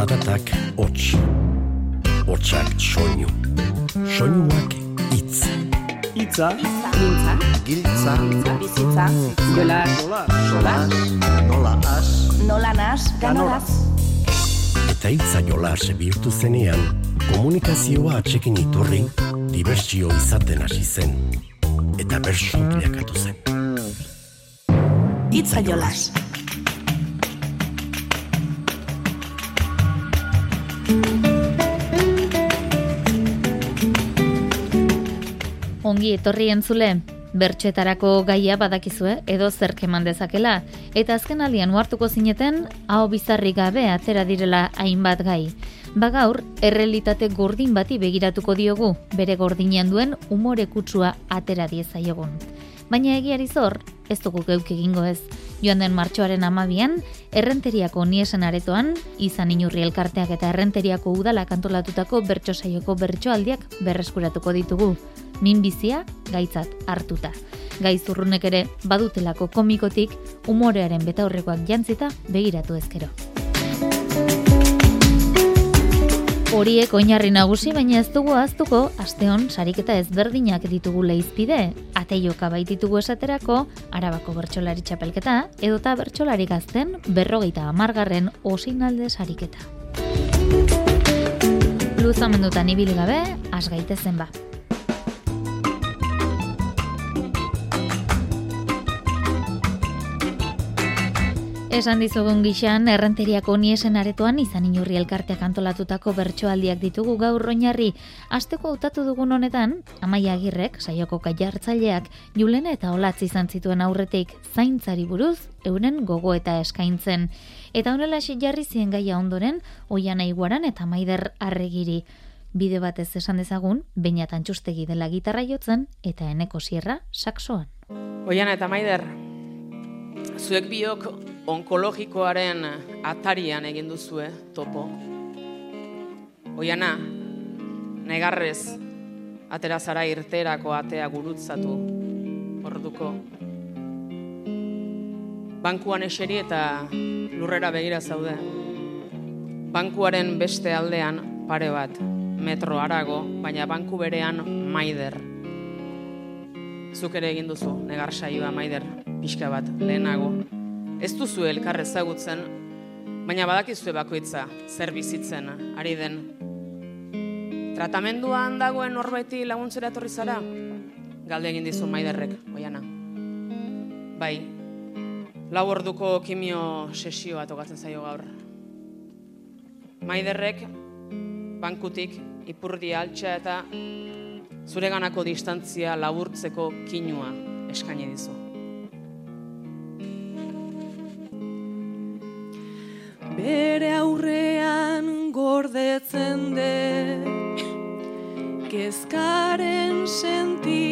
Zaratak hots, hotsak soinu, soinuak itz. Itza, Mintza, Giltza, bizitza, jola, jola, nola as, nola nas, ganoraz. Eta itza jola bihurtu zenean, komunikazioa atxekin iturri, dibertsio izaten hasi zen. Eta bersu bilakatu zen. Itza jolas. Ongi etorri entzule, bertxetarako gaia badakizue edo zerk eman dezakela, eta azken aldian uartuko zineten, hau bizarri gabe atera direla hainbat gai. Bagaur, errealitate gordin bati begiratuko diogu, bere gordinean duen umore kutsua atera diezaiogun. Baina egiari zor, ez dugu geuk egingo ez. Joan den martxoaren amabian, errenteriako niesen aretoan, izan inurri elkarteak eta errenteriako udala kantolatutako bertso saioko bertsoaldiak berreskuratuko ditugu. Minbizia gaitzat hartuta. Gaizurrunek ere badutelako komikotik umorearen betaurrekoak jantzita begiratu ezkero. Horiek oinarri nagusi baina ez dugu aztuko asteon sariketa ezberdinak ditugu leizpide. Ateioka baititugu esaterako Arabako bertsolari txapelketa edota bertsolari gazten berrogeita amargarren osinalde sariketa. Luzamendutan ibili gabe, has gaitezen ba. Esan dizugun gixan, errenteriako niesen aretoan izan inurri elkarteak antolatutako bertsoaldiak ditugu gaur oinarri. Asteko hautatu dugun honetan, amaia agirrek, saioko kaiartzaileak, julene eta olatzi izan zituen aurretik zaintzari buruz, euren gogo eta eskaintzen. Eta honela jarri zien gaia ondoren, oian aiguaran eta maider arregiri. Bide batez esan dezagun, bainatan txustegi dela gitarra jotzen eta eneko sierra saksoan. Oiana eta Maider, zuek biok onkologikoaren atarian egin duzue topo. Oiana, negarrez, atera zara irterako atea gurutzatu orduko. Bankuan eseri eta lurrera begira zaude. Bankuaren beste aldean pare bat, metro arago, baina banku berean maider. Zuk ere egin duzu, negar saioa maider, pixka bat, lehenago. Ez duzu elkar ezagutzen, baina badakizue bakoitza, zer bizitzen, ari den. Tratamenduan dagoen norbaiti laguntzera etorri zara? Galde egin dizu maiderrek, oiana. Bai, lau orduko kimio sesioa tokatzen zaio gaur. Maiderrek, bankutik, ipurdi altxa eta zureganako distantzia laburtzeko kinua eskaini dizu. Bere aurrean gordetzen de kezkaren sentimendua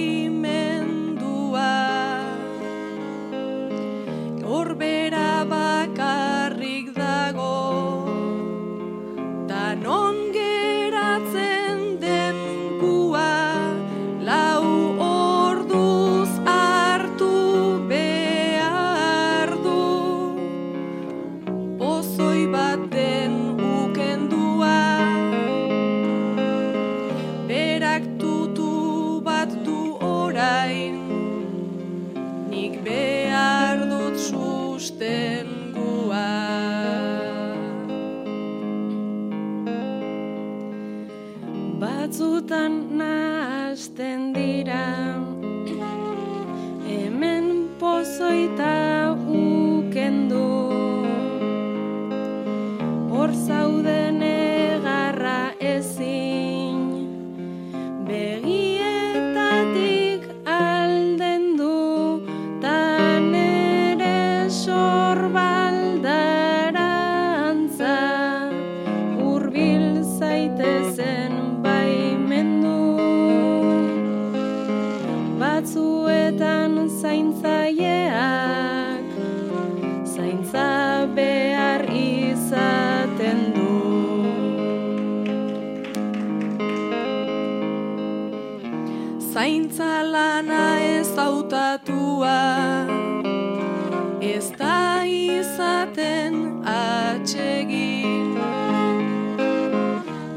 izaten atsegin.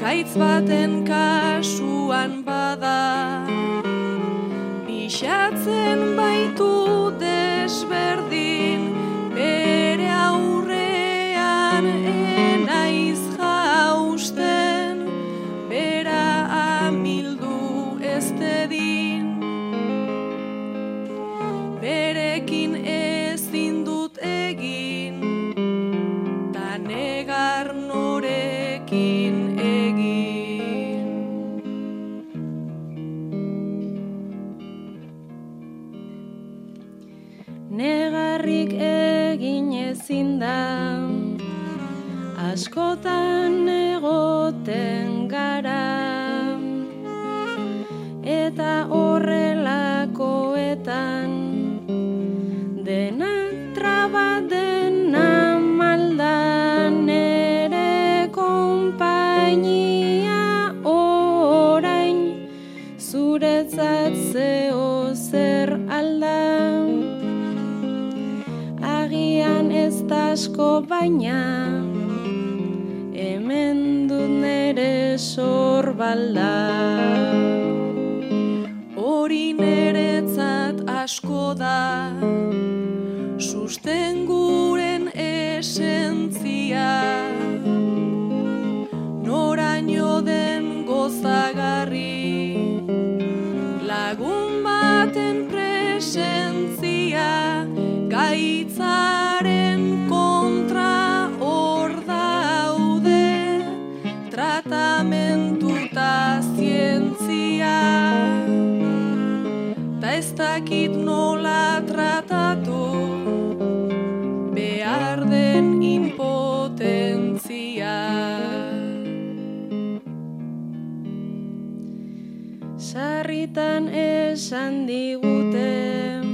Gaitz baten kasuan bada Bixatzen baitu desberdin. baina hemen du nere sorbalda hori neretzat asko da. Susten guren esentzia. Noraino den gozagarri. Lagun baten presentzia gaitzaren dakit nola tratatu behar den impotentzia. Sarritan esan diguten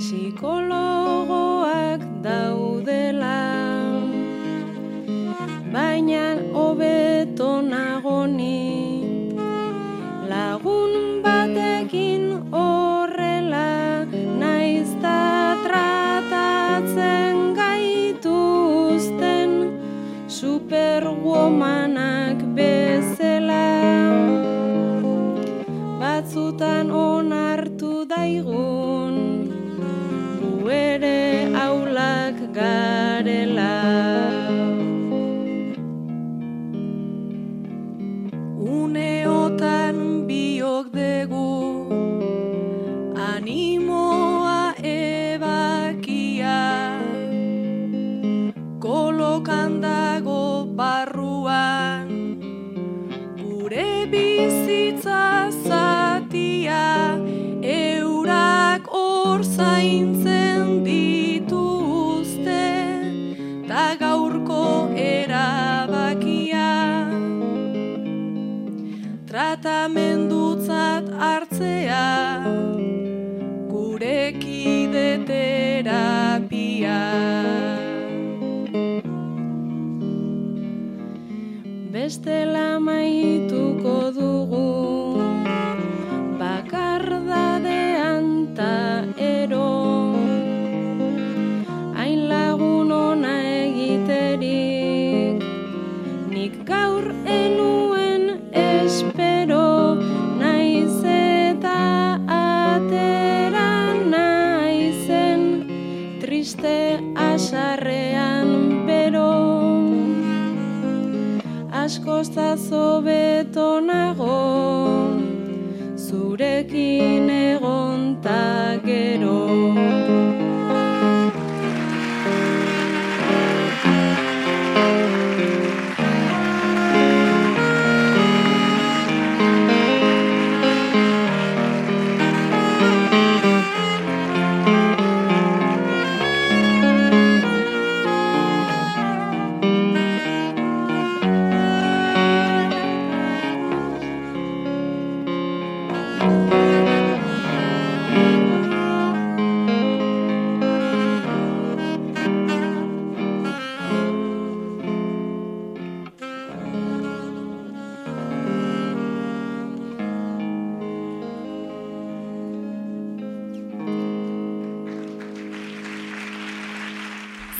psikologoak daude tratamendutzat hartzea gure kide terapia. Bestela maitu betonago zurekin.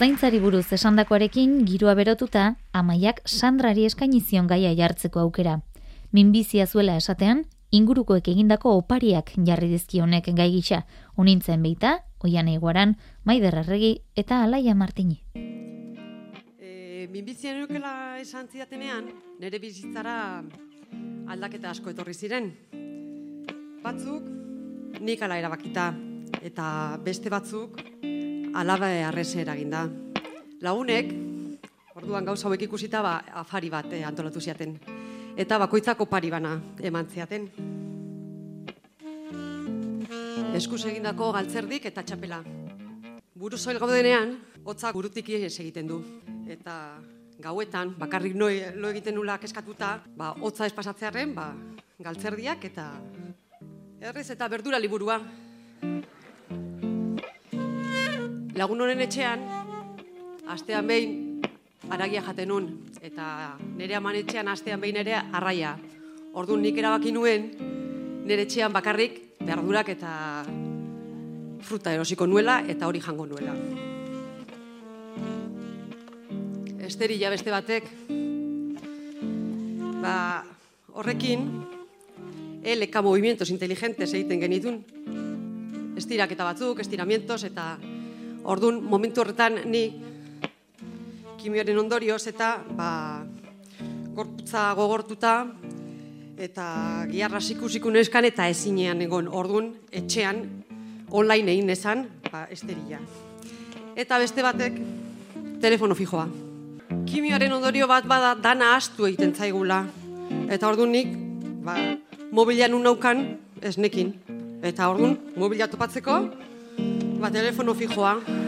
Zaintzari buruz esandakoarekin girua berotuta, amaiak Sandrari eskaini zion gaia jartzeko aukera. Minbizia zuela esatean, ingurukoek egindako opariak jarri dizkionek gai gisa, unintzen beita, oian eguaran, maider erregi eta alaia martini. E, minbizia nukela esan zidatenean, nire bizitzara aldaketa asko etorri ziren. Batzuk, nik ala erabakita, eta beste batzuk, alaba arrese eraginda. Lagunek, orduan gauza hauek ikusita, ba, afari bat eh, antolatu ziaten. Eta bakoitzako pari bana eman ziaten. Eskuz egindako galtzerdik eta txapela. Buru zoil gaudenean, hotza burutik ez egiten du. Eta gauetan, bakarrik no, lo egiten nula keskatuta, ba, hotza ez pasatzearen, ba, galtzerdiak eta errez eta berdura liburua. Lagun honen etxean, astean behin aragia jaten nun, eta nire aman etxean astean behin ere arraia. Orduan nik erabaki nuen, nire etxean bakarrik berdurak eta fruta erosiko nuela eta hori jango nuela. Esterila beste batek, ba, horrekin, LK movimientos inteligentes egiten genitun, estiraketa batzuk, estiramientos, eta Ordun momentu horretan ni kimioaren ondorioz eta ba, gorputza gogortuta eta giarra sikusikun eskan eta ezinean egon ordun etxean online egin esan ba, esterila. Eta beste batek telefono fijoa. Kimioaren ondorio bat bada dana astu egiten zaigula. Eta ordun nik ba, mobilean unaukan ez nekin. Eta ordun mobila topatzeko ba, telefono fijoa. Lotan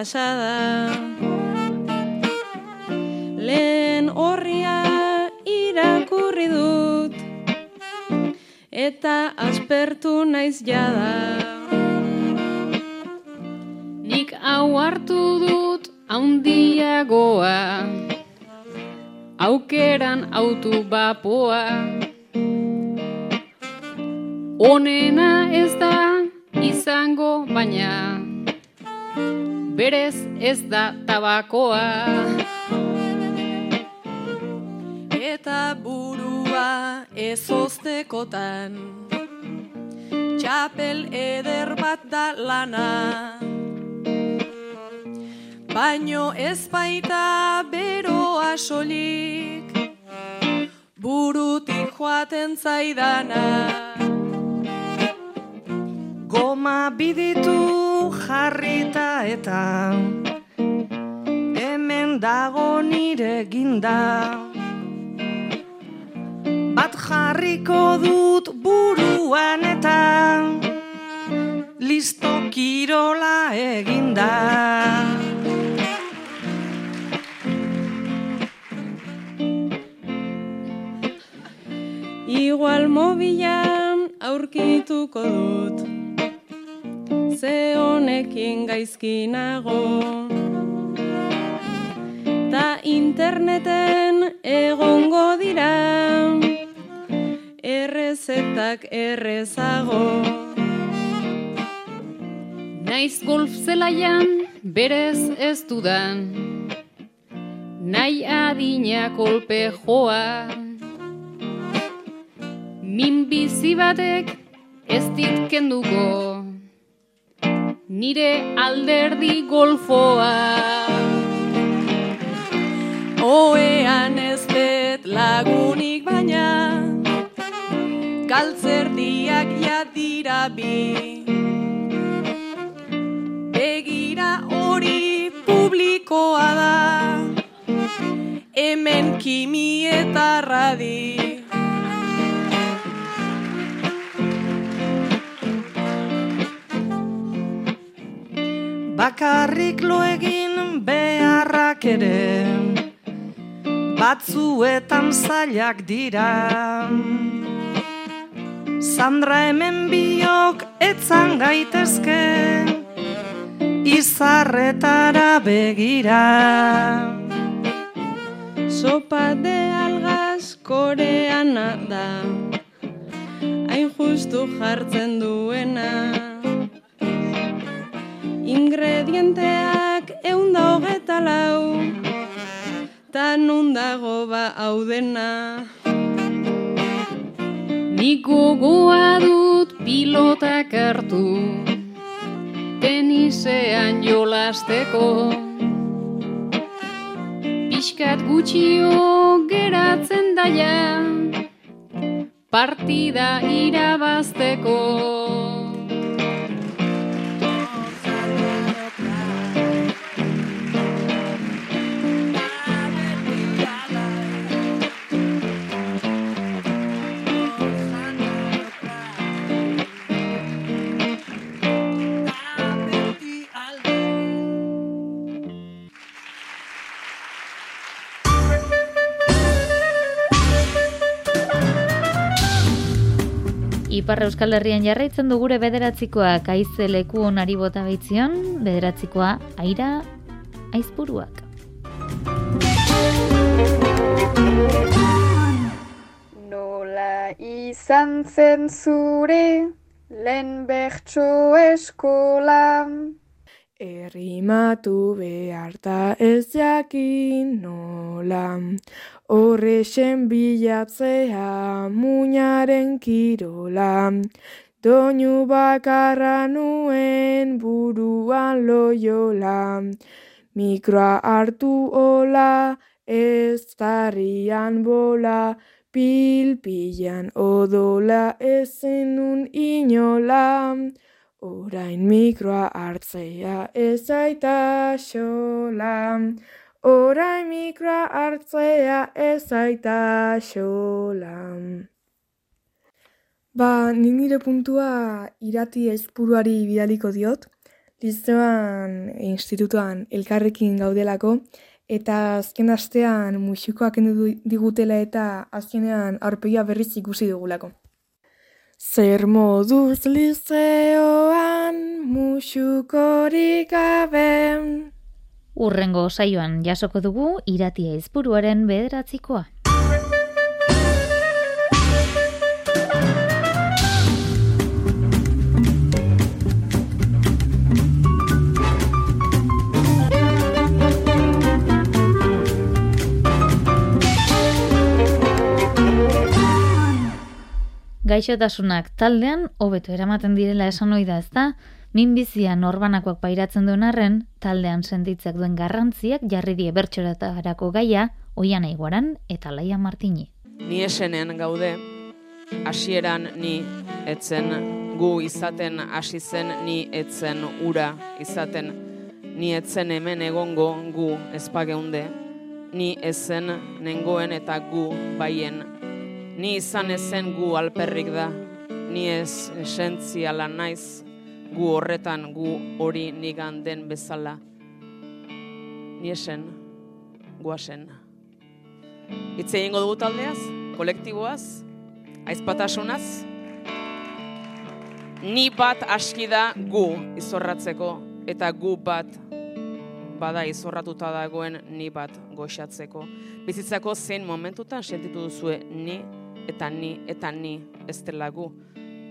pasada. Lehen horria irakurri dut Eta aspertu naiz jada. Nik hau hartu dut haundiagoa Aukeran autu bapoa. Onena ez da izango baina Berez ez da tabakoa. Eta burua ez oztekotan Txapel eder bat da lana. Baino ez baita beroa solik Burutik joaten zaidana. Goma biditu jarrita eta Hemen dago nire ginda Bat jarriko dut buruan eta Listo kirola eginda. Igual mobilan aurkituko dut Ze honekin gaizki nago Ta interneten egongo dira Errezetak errezago. Naiz golf zelaian berez ez dudan. Nahi adina kolpe joa. Min bizi batek ez dit kenduko Nire alderdi golfoa. Oean ez dut lagunik baina Galtzerdiak jadira bi. Begira hori publikoa da Hemen kimi eta Bakarrik lo egin beharrak ere. Batzuetan zailak dira. Sandra hemen biok etzan gaitezke. Izarretara begira. Sopa de algaz koreana da. Hain justu jartzen duena Ingredienteak eunda hogeta lau. Ta nun dago ba hau dena Nik gogoa dut pilotak hartu Tenisean jolasteko. Piskat gutxio geratzen daia Partida irabazteko Ipar Euskal Herrian jarraitzen du gure bederatzikoak aize leku onari bota baitzion, bederatzikoa aira aizpuruak. Nola izan zen zure lehen bertso eskola. Errimatu beharta ez jakin nola, horrexen bilatzea muñaren kirola. Doinu bakarra nuen buruan loiola, mikroa hartu ola, ez tarrian bola, pilpilan odola ezen nun inola. Orain mikroa hartzea ez aita xola. Orain mikroa hartzea ez aita xola. Ba, nik nire puntua irati ezpuruari bidaliko diot. Lizeoan, institutuan, elkarrekin gaudelako. Eta azken astean musikoak endu digutela eta azkenean aurpegia berriz ikusi dugulako. Zer moduz lizeoan musukorik gabe. Urrengo saioan jasoko dugu iratia izburuaren bederatzikoa. Gaixotasunak taldean hobeto eramaten direla esan ohi da, ezta? Minbizia norbanakoak pairatzen duen arren, taldean sentitzek duen garrantziak jarri die bertsoratarako gaia, oian aiguaran eta laia martini. Ni esenen gaude, hasieran ni etzen gu izaten hasi zen ni etzen ura izaten. Ni etzen hemen egongo gu ezpageunde ni ezen nengoen eta gu baien. Ni izan ezen gu alperrik da, ni ez esentziala naiz, gu horretan gu hori nigan den bezala. Ni esen, guasen. Itze egingo dugu taldeaz, kolektiboaz, aizpatasunaz. Ni bat aski da gu izorratzeko, eta gu bat bada izorratuta dagoen ni bat goxatzeko. Bizitzako zein momentutan sentitu duzue ni eta ni eta ni ez dela gu,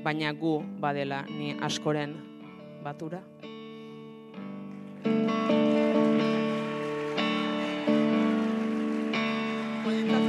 baina gu badela ni askoren batura. astetan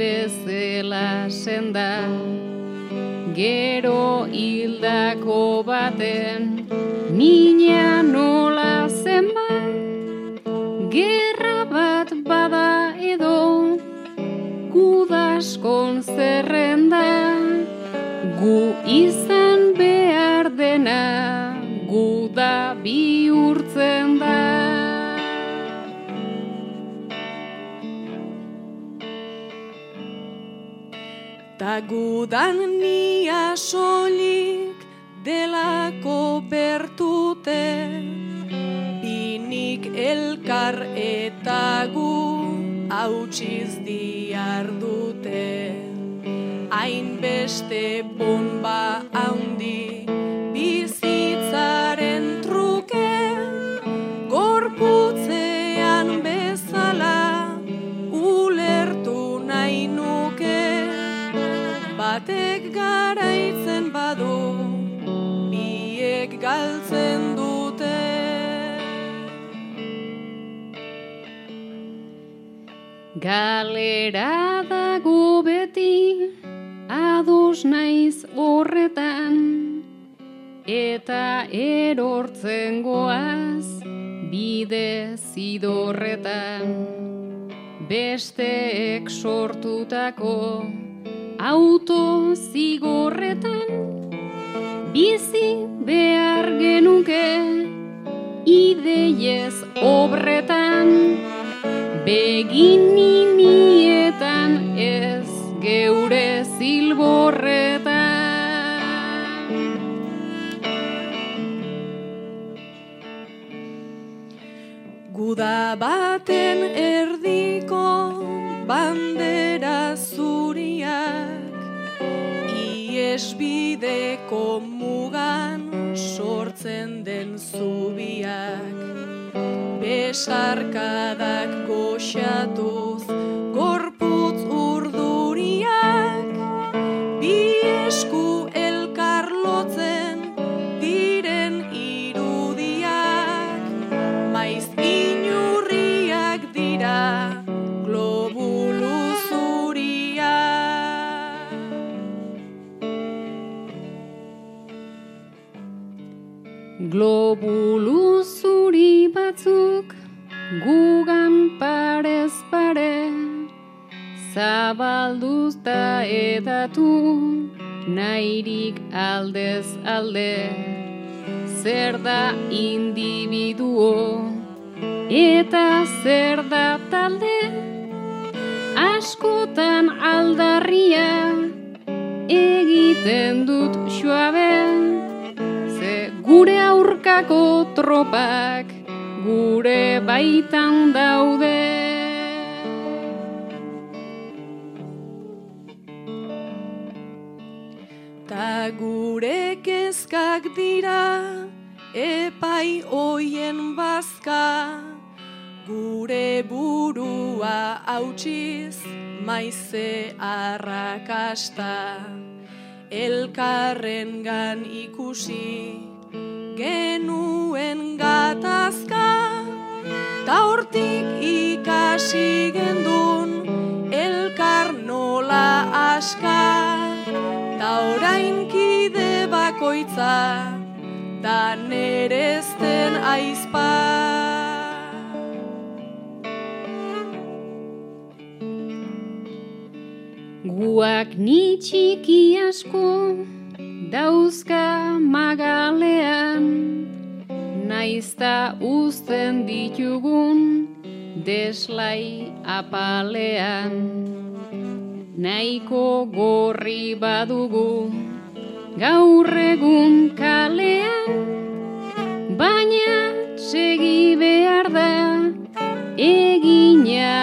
bezela senda Gero hildako baten mina nola zenba Gerra bat bada edo gudaskon zerrenda gu izan behar dena gu da bihurtzen Ta gudan nia solik delako bertute. Binik elkar eta gu hautsiz diar dute Hainbeste bomba haundi bizitzaren Galera dago beti ados naiz horretan. Eta erortzen goaz bide zidorretan. Besteek sortutako auto zigorretan. Bizi behar genuke ideiez obretan begini nietan ez geure zilborretan. Guda baten erdiko bandera zuriak Iesbideko mugan sortzen den zubiak Besarkadak goxatuz gorputz urduriak Bi esku elkar lotzen diren irudiak. Maiz inurriak dira globulu zuriak Globulu Da edatu nahirik aldez alde. Zer da individuo eta zer da talde? Askotan aldarria egiten dut suabe. Ze gure aurkako tropak gure baitan daude gure kezkak dira epai hoien bazka. Gure burua hautsiz maize arrakasta. Elkarren gan ikusi genuen gatazka. Ta hortik ikasi gendun elkar nola aska Ta orain kide bakoitza da nerezten aizpa Guak ni txiki asko dauzka magalean Naizta uzten ditugun deslai apalean. Naiko gorri badugu gaur egun kalean, baina segi behar da eginalean.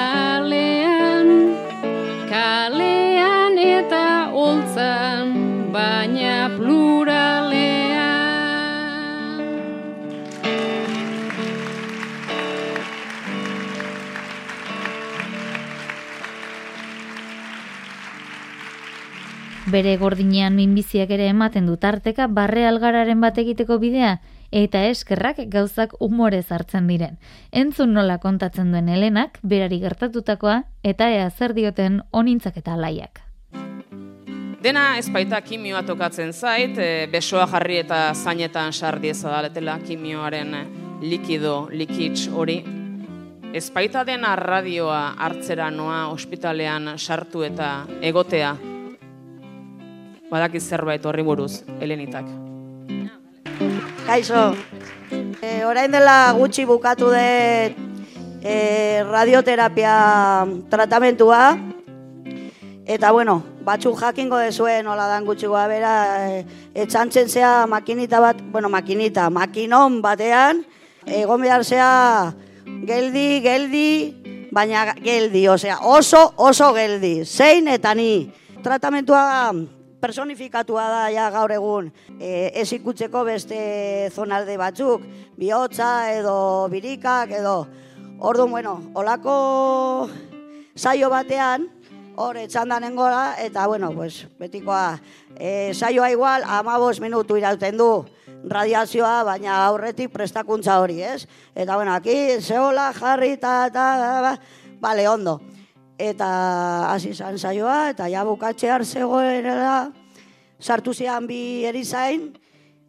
Kalean eta holtzan, baina pluralean. Bere gordinean minbiziak ere ematen du tarteka barre algararen bat egiteko bidea eta eskerrak gauzak umorez hartzen diren. Entzun nola kontatzen duen Helenak, berari gertatutakoa eta ea zer dioten onintzak eta alaiak. Dena ez baita kimioa tokatzen zait, e, besoa jarri eta zainetan sardi ezadaletela kimioaren likido, likitz hori. Ez baita dena radioa hartzera noa ospitalean sartu eta egotea badakiz zerbait horri buruz, Helenitak. Kaixo, e, orain dela gutxi bukatu dut e, radioterapia tratamentua, eta bueno, batzuk jakingo dezuen nola dan gutxi goa bera, e, etxantzen zea makinita bat, bueno, makinita, makinon batean, egon behar zea geldi, geldi, baina geldi, osea, oso, oso geldi, zein eta ni. Tratamentua personifikatua da ja gaur egun e, ez ikutzeko beste zonalde batzuk, bihotza edo birikak edo ordu bueno, olako saio batean hor etxandanen gora eta bueno, pues, betikoa e, saioa igual amabos minutu irauten du radiazioa, baina aurretik prestakuntza hori, ez? Eta bueno, aquí zehola jarri eta, eta, bale, ondo eta hasi izan saioa eta ja bukatzear zegoela sartu zean bi erizain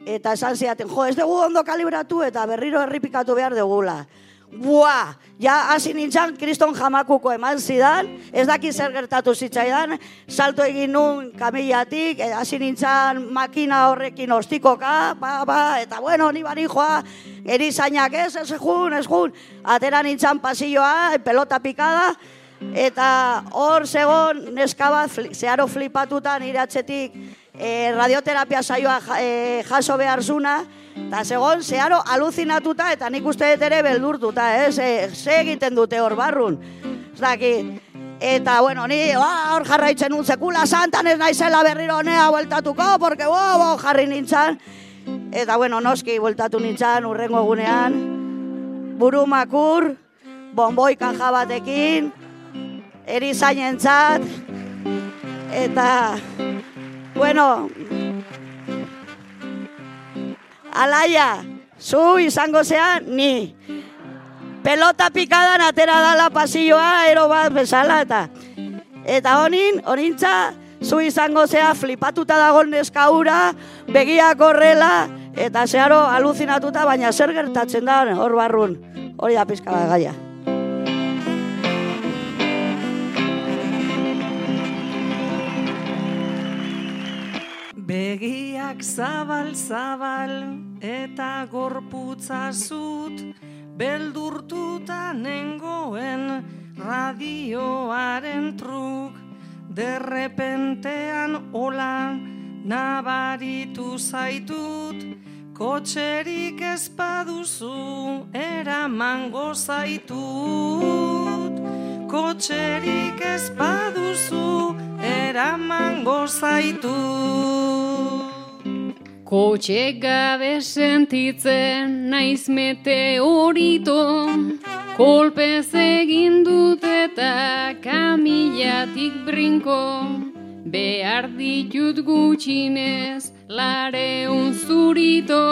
eta esan zeaten jo ez dugu ondo kalibratu eta berriro erripikatu behar dugula. Bua, ja hasi nintzen kriston jamakuko eman zidan, ez daki zer gertatu zitzaidan, salto egin nun kamillatik, eh, hasi nintzen makina horrekin ostikoka, ba, ba, eta bueno, ni bari joa, erizainak ez, ez jun, ez jun, atera nintzen pasilloa, pelota pikada, Eta hor zegon neska bat zeharo flipatutan iratzetik e, radioterapia saioa e, jaso behar zuna, eta zegon zeharo aluzinatuta eta nik uste dut ere beldurtuta, eh? ze, egiten dute hor barrun. Zdaki, eta bueno, ni ba, hor jarraitzen un sekula santan ez naizela berriro honea bueltatuko, porque bo, bo, jarri nintzen. Eta bueno, noski bueltatu nintzen urrengo egunean, burumakur, bonboika jabatekin, erizainentzat eta bueno alaia zu izango zea ni. Pelota pikadan atera dala pasilloa ero bat bezala eta eta honin honintza zu izango zea flipatuta dagoen neskaura begiak horrela eta zeharo aluzinatuta baina zer gertatzen da hor barrun. Hori da pizka gaia. Begiak zabal zabal eta gorputza zut beldurtuta nengoen radioaren truk. Derrepentean ola nabaritu zaitut kotxerik ez baduzu eramango zaitut kotxerik ez baduzu eramango zaitu. Kotxe gabe sentitzen naiz meteorito, kolpez egin dut eta kamilatik brinko, behar ditut gutxinez lareun zurito,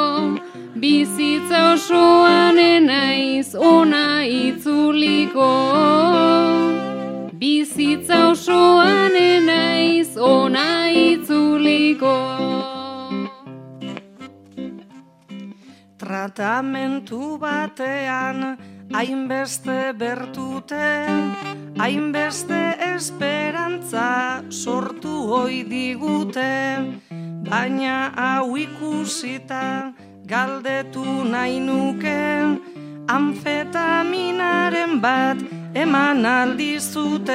bizitza osoan naiz ona itzuliko. Bizitza osoan naiz ona itzuliko. Tratamentu batean hainbeste bertute, hainbeste esperantza sortu hoi digute, baina hau ikusita galdetu nahi nuke, Amfetaminaren bat eman aldizuten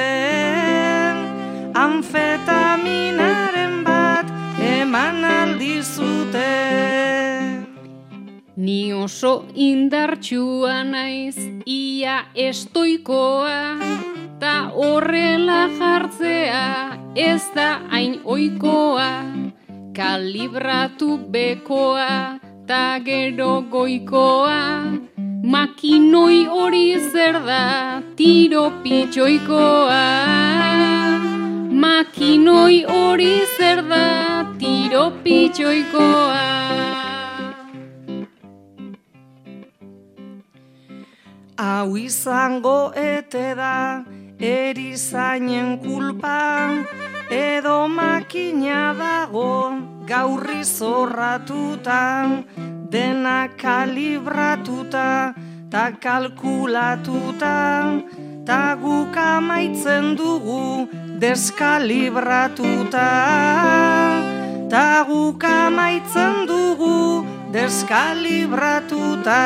Amfetaminaren bat eman aldizuten Ni oso indartsua naiz ia estoikoa Ta horrela jartzea ez da hain oikoa Kalibratu bekoa ta gero goikoa. Makinoi hori zer da tiro pitxoikoa. Makinoi hori zer da tiro pitxoikoa. Hau izango ete da erizainen kulpa edo makina dago gaurri zorratuta dena kalibratuta ta kalkulatuta. Ta guk amaitzen dugu deskalibratuta. Ta guk amaitzen dugu deskalibratuta.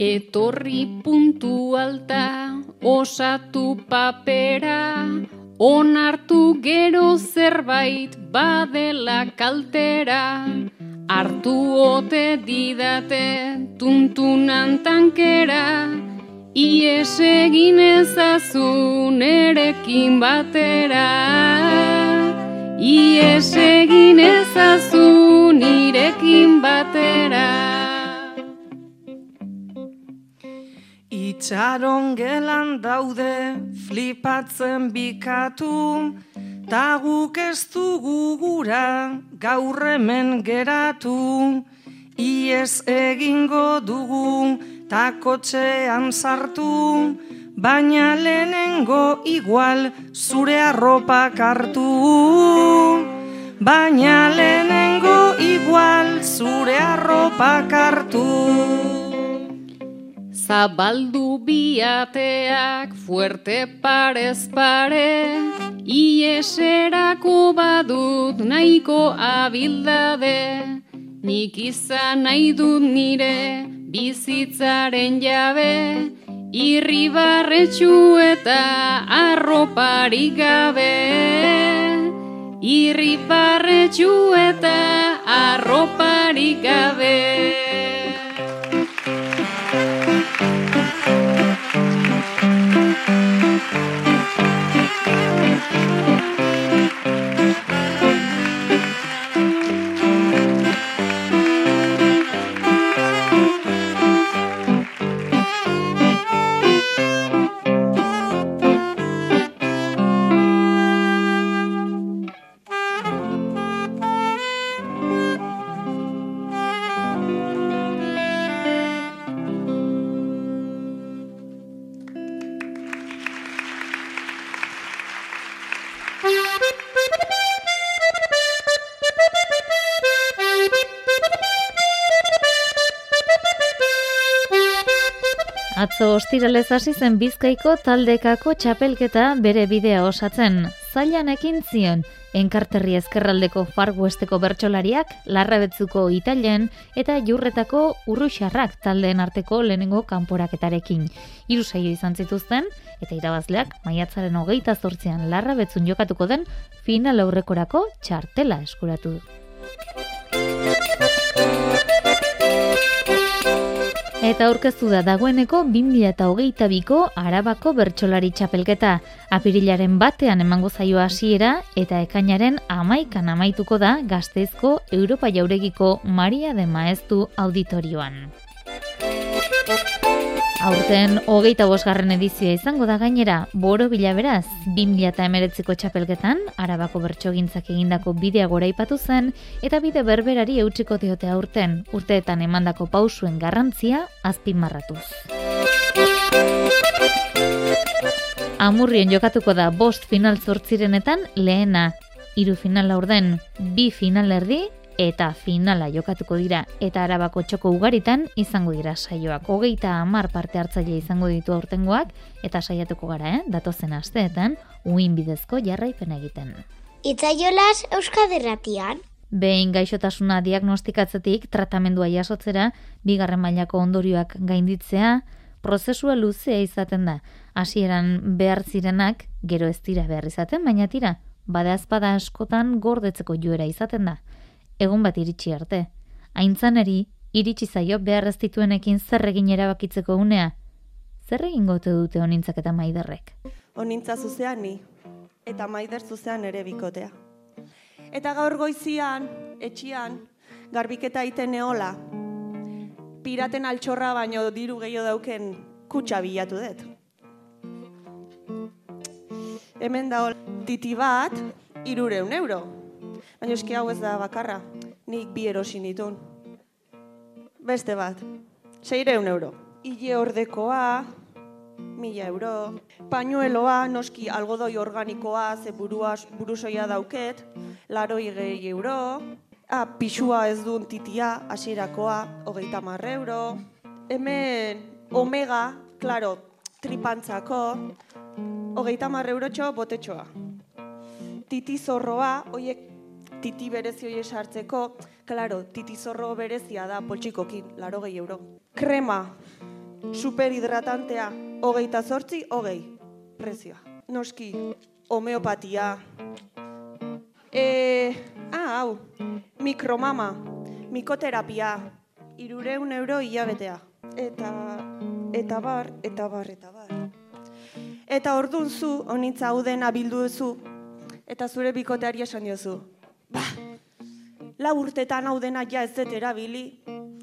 Etorri puntu alta, osatu papera, onartu gero zerbait badela kaltera, hartu ote didate tuntunan tankera, ies egin ezazun erekin batera. Ies egin ezazun irekin batera. Itxaron gelan daude flipatzen bikatu, ta guk ez dugu gura gaur hemen geratu. Iez egingo dugu ta kotxean sartu, baina lehenengo igual zure arropak hartu. Baina lehenengo igual zure arropak hartu. Zabaldu biateak fuerte parez pare, ieserako badut nahiko abildade, nik izan nahi dut nire bizitzaren jabe, irribarretxu eta arroparik gabe. Irribarretxu eta arroparik gabe. Ostiralez hasi zen Bizkaiko taldekako txapelketa bere bidea osatzen. Zailan ekin zion, enkarterri ezkerraldeko farguesteko bertsolariak, larrabetzuko italian eta jurretako urruxarrak taldeen arteko lehenengo kanporaketarekin. Hiru saio izan zituzten, eta irabazleak maiatzaren hogeita zortzean larrabetzun jokatuko den final aurrekorako txartela eskuratu du. Eta aurkeztu da dagoeneko 2022ko Arabako bertsolari txapelketa. Apirilaren batean emango zaio hasiera eta ekainaren amaikan amaituko da gazteizko Europa jauregiko Maria de Maestu auditorioan. Aurten hogeita bosgarren edizioa izango da gainera, boro bilaberaz, 2000 eta emeretziko txapelketan, arabako bertsogintzak egindako bidea gora ipatu zen, eta bide berberari eutxiko diote aurten, urteetan emandako pausuen garrantzia azpimarratuz. Amurrien jokatuko da bost final zortzirenetan lehena, hiru final aurden, bi final erdi eta finala jokatuko dira eta arabako txoko ugaritan izango dira saioak. Hogeita hamar parte hartzaile izango ditu aurtengoak eta saiatuko gara, eh? datozen asteetan, uin bidezko jarraipen egiten. Itzaiolaz Euskaderratian. Behin gaixotasuna diagnostikatzetik tratamendua jasotzera, bigarren mailako ondorioak gainditzea, prozesua luzea izaten da. Hasieran behar zirenak, gero ez dira behar izaten, baina tira, bada azpada askotan gordetzeko joera izaten da. Egun bat iritsi arte. Aintzaneri, iritsi zaio behar ez dituenekin zer egin erabakitzeko unea. Zer egin gote dute honintzak eta maiderrek? Honintza zuzean ni, eta maider zuzean ere bikotea. Eta gaur goizian, etxian, garbiketa iten neola, piraten altxorra baino diru gehiago dauken kutsa bilatu dut. Hemen da titi bat, irureun euro. Baina eski hau ez da bakarra, nik bi erosin ditun. Beste bat, seireun euro. Ile ordekoa, mila euro. Pañueloa, noski algodoi organikoa, ze buruaz, burusoia dauket, laroi gehi euro. Ah, pixua ez duen titia, hasierakoa, hogeita marre euro. Hemen, omega, klaro, tripantzako, hogeita marre eurotxo botetxoa. Titi zorroa, oiek titi berezi hori sartzeko, klaro, titi zorro berezia da poltsikokin, laro gehi euro. Krema, superhidratantea, hogeita zortzi, hogei, prezioa. Noski, homeopatia. E, ah, hau, mikromama, mikoterapia, irureun euro hilabetea. Eta, eta bar, eta bar, eta bar. Eta ordun zu, honitza hau dena bildu duzu, eta zure bikoteari esan diozu. Ba, la urtetan hau dena ja ez dut erabili,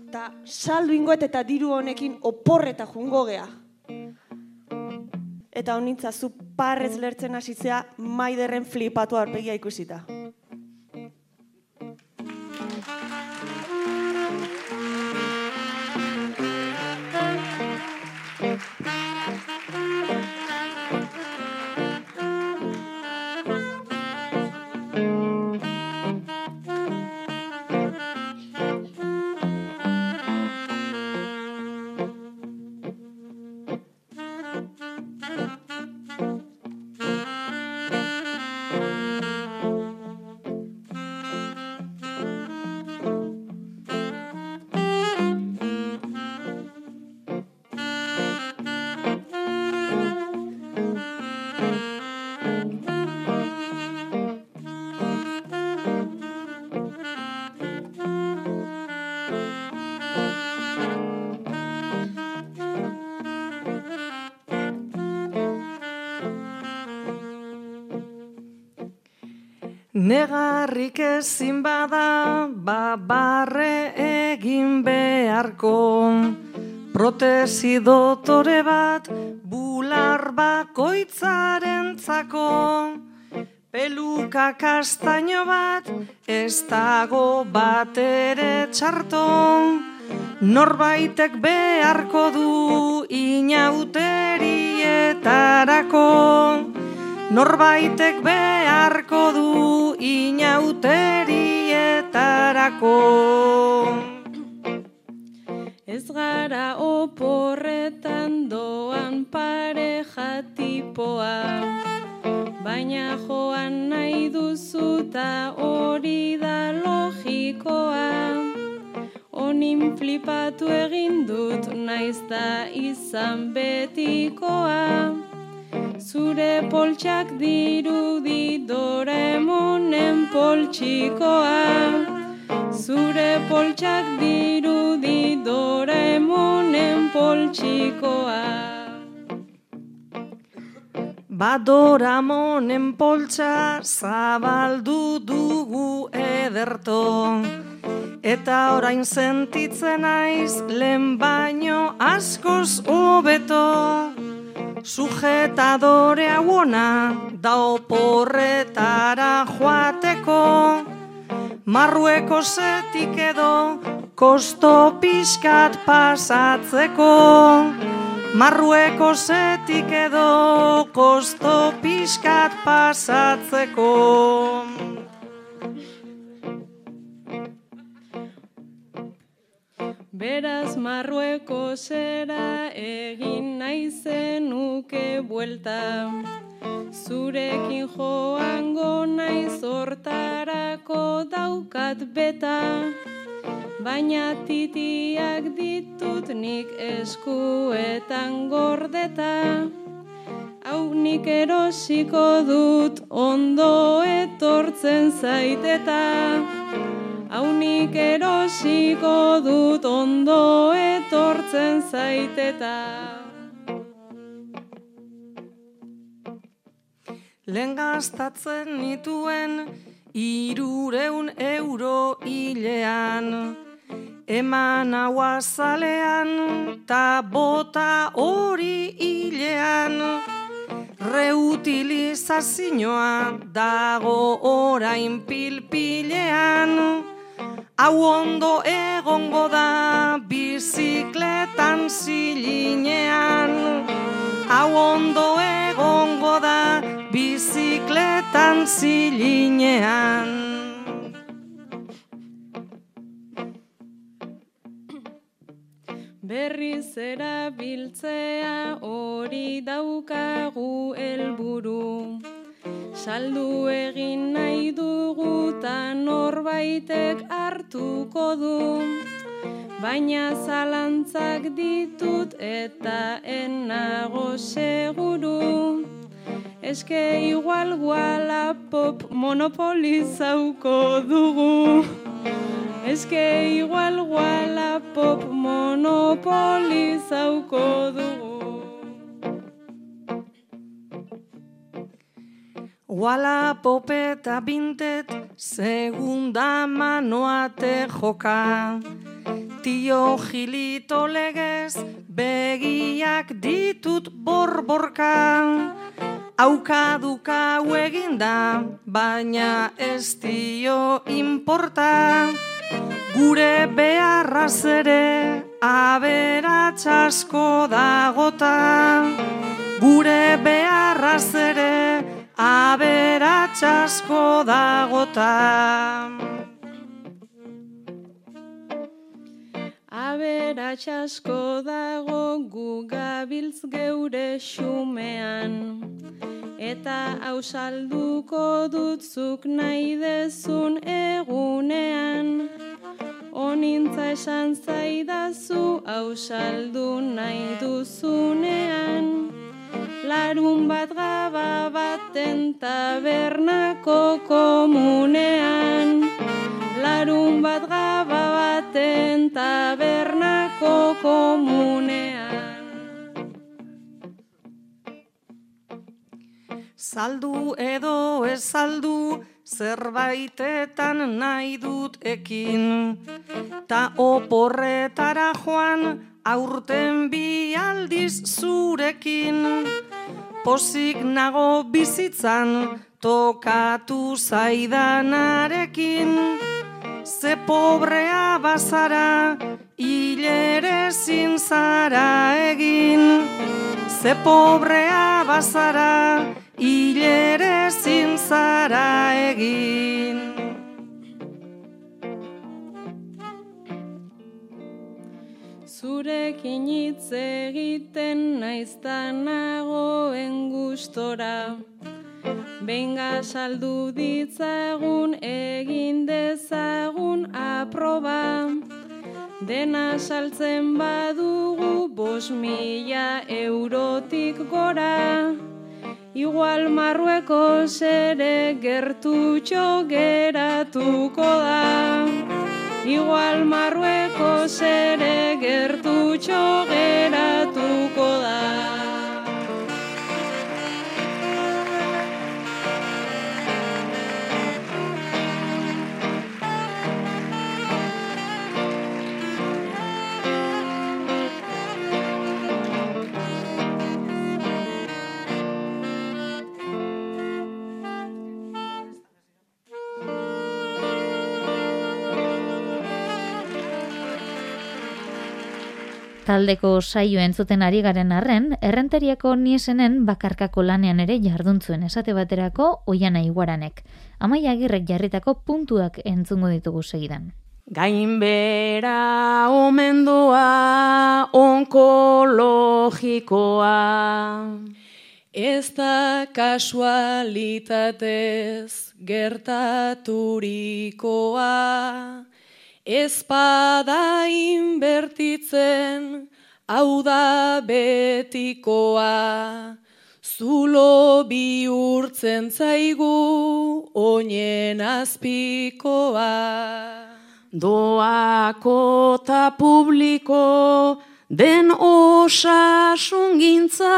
eta saldu ingoet eta diru honekin oporreta jungo gea. Eta honitza zu parrez lertzen hasitzea maiderren flipatu arpegia ikusita. Negarrik ezin bada, babarre egin beharko. Protesi dotore bat, bular bakoitzaren zako. Peluka kastaino bat, ez dago bat ere txarto. Norbaitek beharko du inauterietarako. Norbaitek beharko du inauterietarako. Ez gara oporretan doan pareja tipoa, baina joan nahi duzuta hori da logikoa. Onin flipatu egin dut naiz da izan betikoa. Zure poltsak dirudi doremonen poltsikoa. Zure poltsak dirudi doremonen poltsikoa. Badoramonen poltsa zabaldu dugu ederto. Eta orain sentitzen naiz lehen baino askoz hobeto. Sujetadore hauona da oporretara joateko. Marrueko zetik edo kosto pixkat pasatzeko. Marrueko zetik edo kosto pixkat pasatzeko. Beraz marrueko zera egin naizenuke buelta. Zurekin joango naiz hortara Zertarako daukat beta, baina titiak ditut nik eskuetan gordeta. Hau nik erosiko dut ondo etortzen zaiteta. Hau nik erosiko dut ondo etortzen zaiteta. Lehen gastatzen nituen irureun euro hilean. Eman hau azalean ta bota hori hilean. Reutilizazioa dago orain pilpilean. Hau ondo egongo da bizikletan zilinean. Hau ondo egongo da bizikletan zilinean. Berriz erabiltzea hori daukagu helburu. Saldu egin nahi dugu ta norbaitek hartuko du. Baina zalantzak ditut eta enago seguru. Eske igual guala pop monopolizauko dugu. Eske igual guala pop monopolizauko dugu. Wala popeta bintet, segunda manoate joka. Tio gilito legez, begiak ditut borborka. Aukaduka eginda, baina ez dio importa. Gure beharraz ere, aberatsasko dagota. Gure beharraz ere, aberatsasko dagota. Aberatsasko dago gu gabiltz geure xumean. Eta hau salduko dutzuk nahi dezun egunean. Onintza esan zaidazu hau saldu nahi duzunean. Larun bat gaba baten tabernako komunean. Larun bat gaba baten tabernako komunean. Saldu edo ez saldu, zerbaitetan nahi dut ekin. Ta oporretara joan, aurten bi aldiz zurekin. Pozik nago bizitzan, tokatu zaidanarekin. Ze pobrea bazara, hilere zara egin. Ze pobrea bazara, hilere zara egin. Zurekin hitz egiten naizta nagoen gustora. Benga saldu ditzagun egin dezagun aproba. Dena saltzen badugu bos mila eurotik gora. Igual marrueko zere gertutxo geratuko da. Igual marrueko zere gertutxo geratuko da. Taldeko saio entzuten ari garen arren, errenteriako niesenen bakarkako lanean ere jarduntzuen esate baterako oiana iguaranek. Amaia agirrek jarritako puntuak entzungo ditugu segidan. Gainbera omendoa onkologikoa Ez da kasualitatez gertaturikoa, ez bada inbertitzen hau da betikoa, zulo bihurtzen zaigu oinen azpikoa. Doako ta publiko den osasun gintza,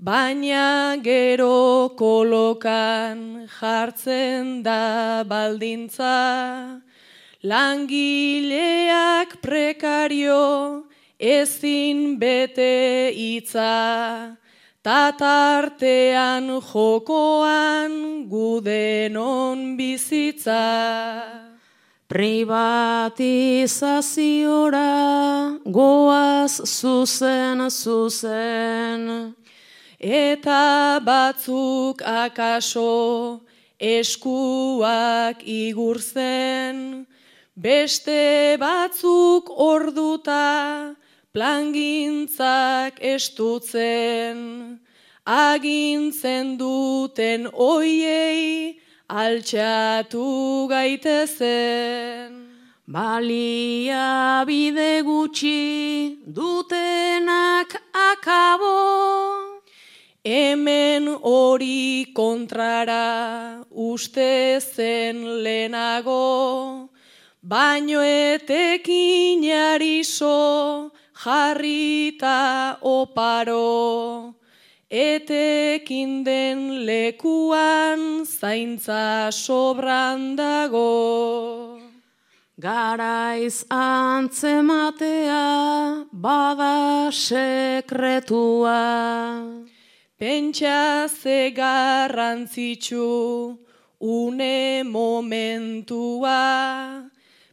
Baina gero kolokan jartzen da baldintza, langileak prekario ezin bete itza, tatartean jokoan gudenon bizitza. Privatizaziora goaz zuzen zuzen, eta batzuk akaso eskuak igurzen, beste batzuk orduta plangintzak estutzen, agintzen duten oiei altxatu gaitezen. Balia bide gutxi dutenak akabo, Hemen hori kontrara uste zen lehenago, baino etekin jariso jarrita oparo, etekin den lekuan zaintza sobran dago. Garaiz antzematea bada sekretua. Pentsa ze garrantzitsu une momentua,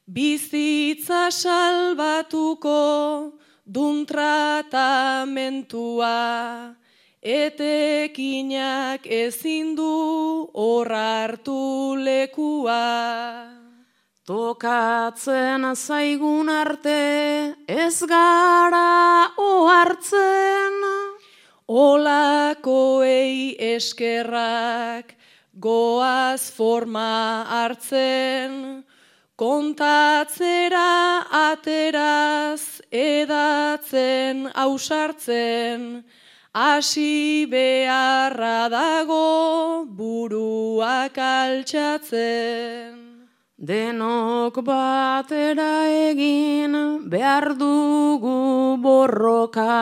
bizitza salbatuko dun tratamentua, etekinak ezin du hor hartu lekua. Tokatzen zaigun arte ez gara ohartzen, Olakoei eskerrak goaz forma hartzen, kontatzera ateraz edatzen ausartzen, hasi beharra dago buruak altxatzen. Denok batera egin behar dugu borroka.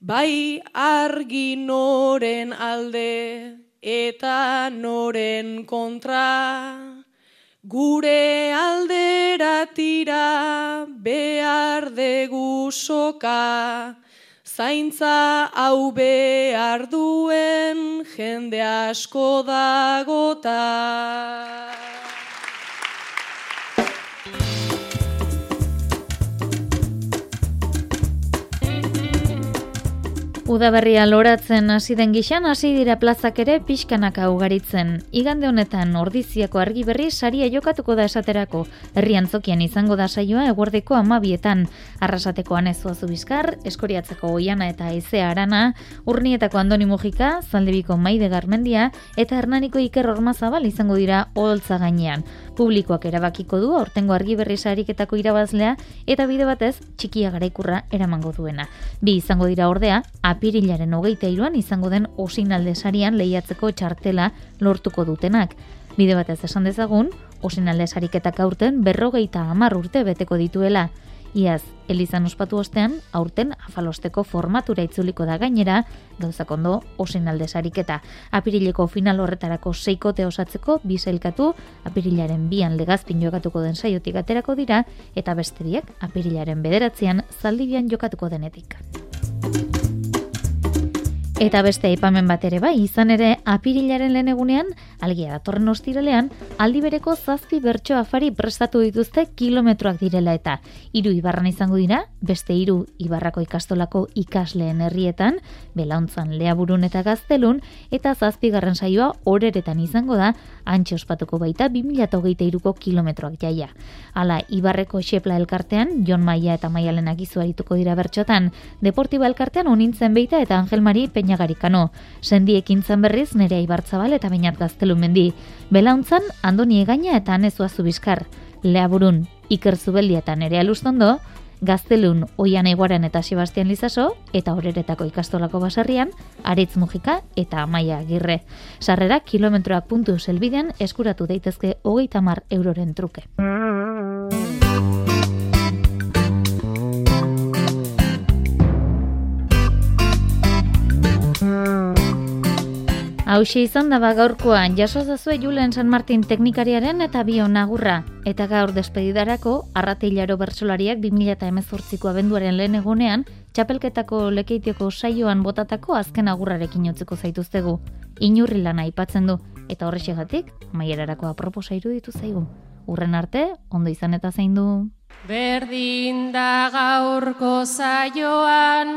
Bai argi noren alde eta noren kontra, gure aldera tira behar degu soka, zaintza hau behar duen jende asko dagota. Udaberria loratzen hasi den gixan hasi dira plazak ere pixkanaka ugaritzen. Igande honetan ordiziako argi berri saria jokatuko da esaterako. Herrian zokian izango da saioa eguerdeko amabietan. Arrasateko anezua zubizkar, eskoriatzeko oiana eta aizea arana, urnietako andoni mugika, zaldebiko maide garmendia, eta hernaniko iker ormazabal izango dira oholtza gainean. Publikoak erabakiko du aurtengo argi berri sariketako irabazlea eta bide batez txikia garaikurra eramango duena. Bi izango dira ordea, apirilaren hogeita iruan izango den osinalde sarian lehiatzeko txartela lortuko dutenak. Bide batez esan dezagun, osinalde sariketak aurten berrogeita amar urte beteko dituela. Iaz, Elizan ospatu ostean, aurten afalosteko formatura itzuliko da gainera, gauzak ondo, osinalde sariketa. Apirileko final horretarako seikote osatzeko, bizailkatu, apirilaren bian legazpin jokatuko den saiotik aterako dira, eta besteriak apirilaren bederatzean zaldibian jokatuko denetik. Eta beste aipamen bat ere bai, izan ere apirilaren lehen egunean, Algia datorren ostiralean, aldi bereko zazpi bertso afari prestatu dituzte kilometroak direla eta hiru ibarran izango dira, beste hiru ibarrako ikastolako ikasleen herrietan, belauntzan leaburun eta gaztelun, eta zazpi garren saioa horeretan izango da, antxe ospatuko baita 2008ko kilometroak jaia. Hala, ibarreko xepla elkartean, Jon Maia eta Maialenak izuarituko dira bertxotan, Deportiba elkartean onintzen beita eta Angel Mari Peñagarikano. Sendiekin berriz nerea ibartzabal eta bainat gaztelu mendi. Belauntzan, Andoni Egaina eta Anezua Zubizkar. Leaburun, Iker Zubeldia eta nerea Gaztelun Oian Eguaren eta Sebastian Lizaso eta Horeretako ikastolako basarrian Aritz Mujika eta Amaia Agirre. Sarrera kilometroak puntu zelbidean eskuratu daitezke hogeita mar euroren truke. Hauxe izan daba gaurkoan, jaso zazue Julen San Martin teknikariaren eta bio nagurra. Eta gaur despedidarako, arrateilaro bertsolariak 2018ko abenduaren lehen egunean, txapelketako lekeitioko saioan botatako azken agurrarekin jotzeko zaituztegu. Inurri lana aipatzen du, eta horrexegatik, maierarako aproposa iruditu zaigu. Urren arte, ondo izan eta zein du. Berdin da gaurko saioan,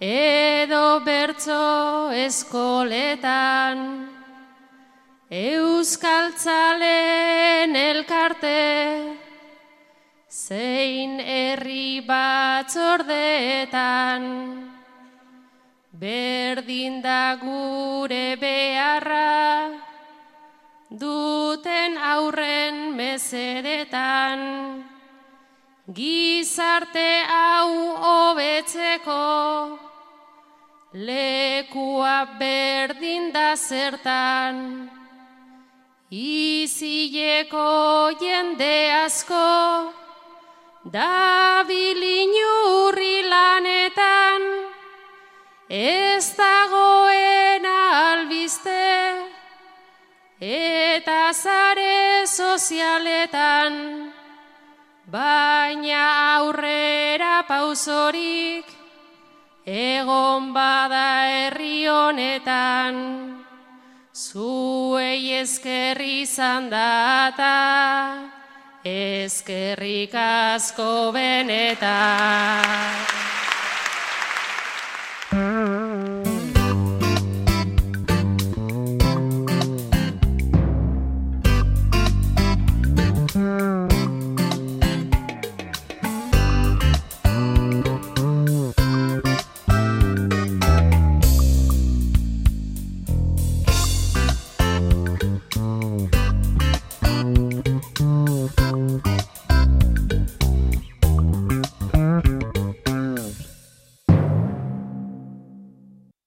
edo bertso eskoletan Euskaltzalen elkarte zein herri batzordeetan. Berdin da gure beharra duten aurren mesedetan. Gizarte hau hobetzeko lekua berdin da zertan, izileko jende asko, da bilinurri lanetan, ez dagoena albiste, eta zare sozialetan, baina aurrera pausorik, egon bada herri honetan, zuei eskerri zandata, eskerrik asko benetan.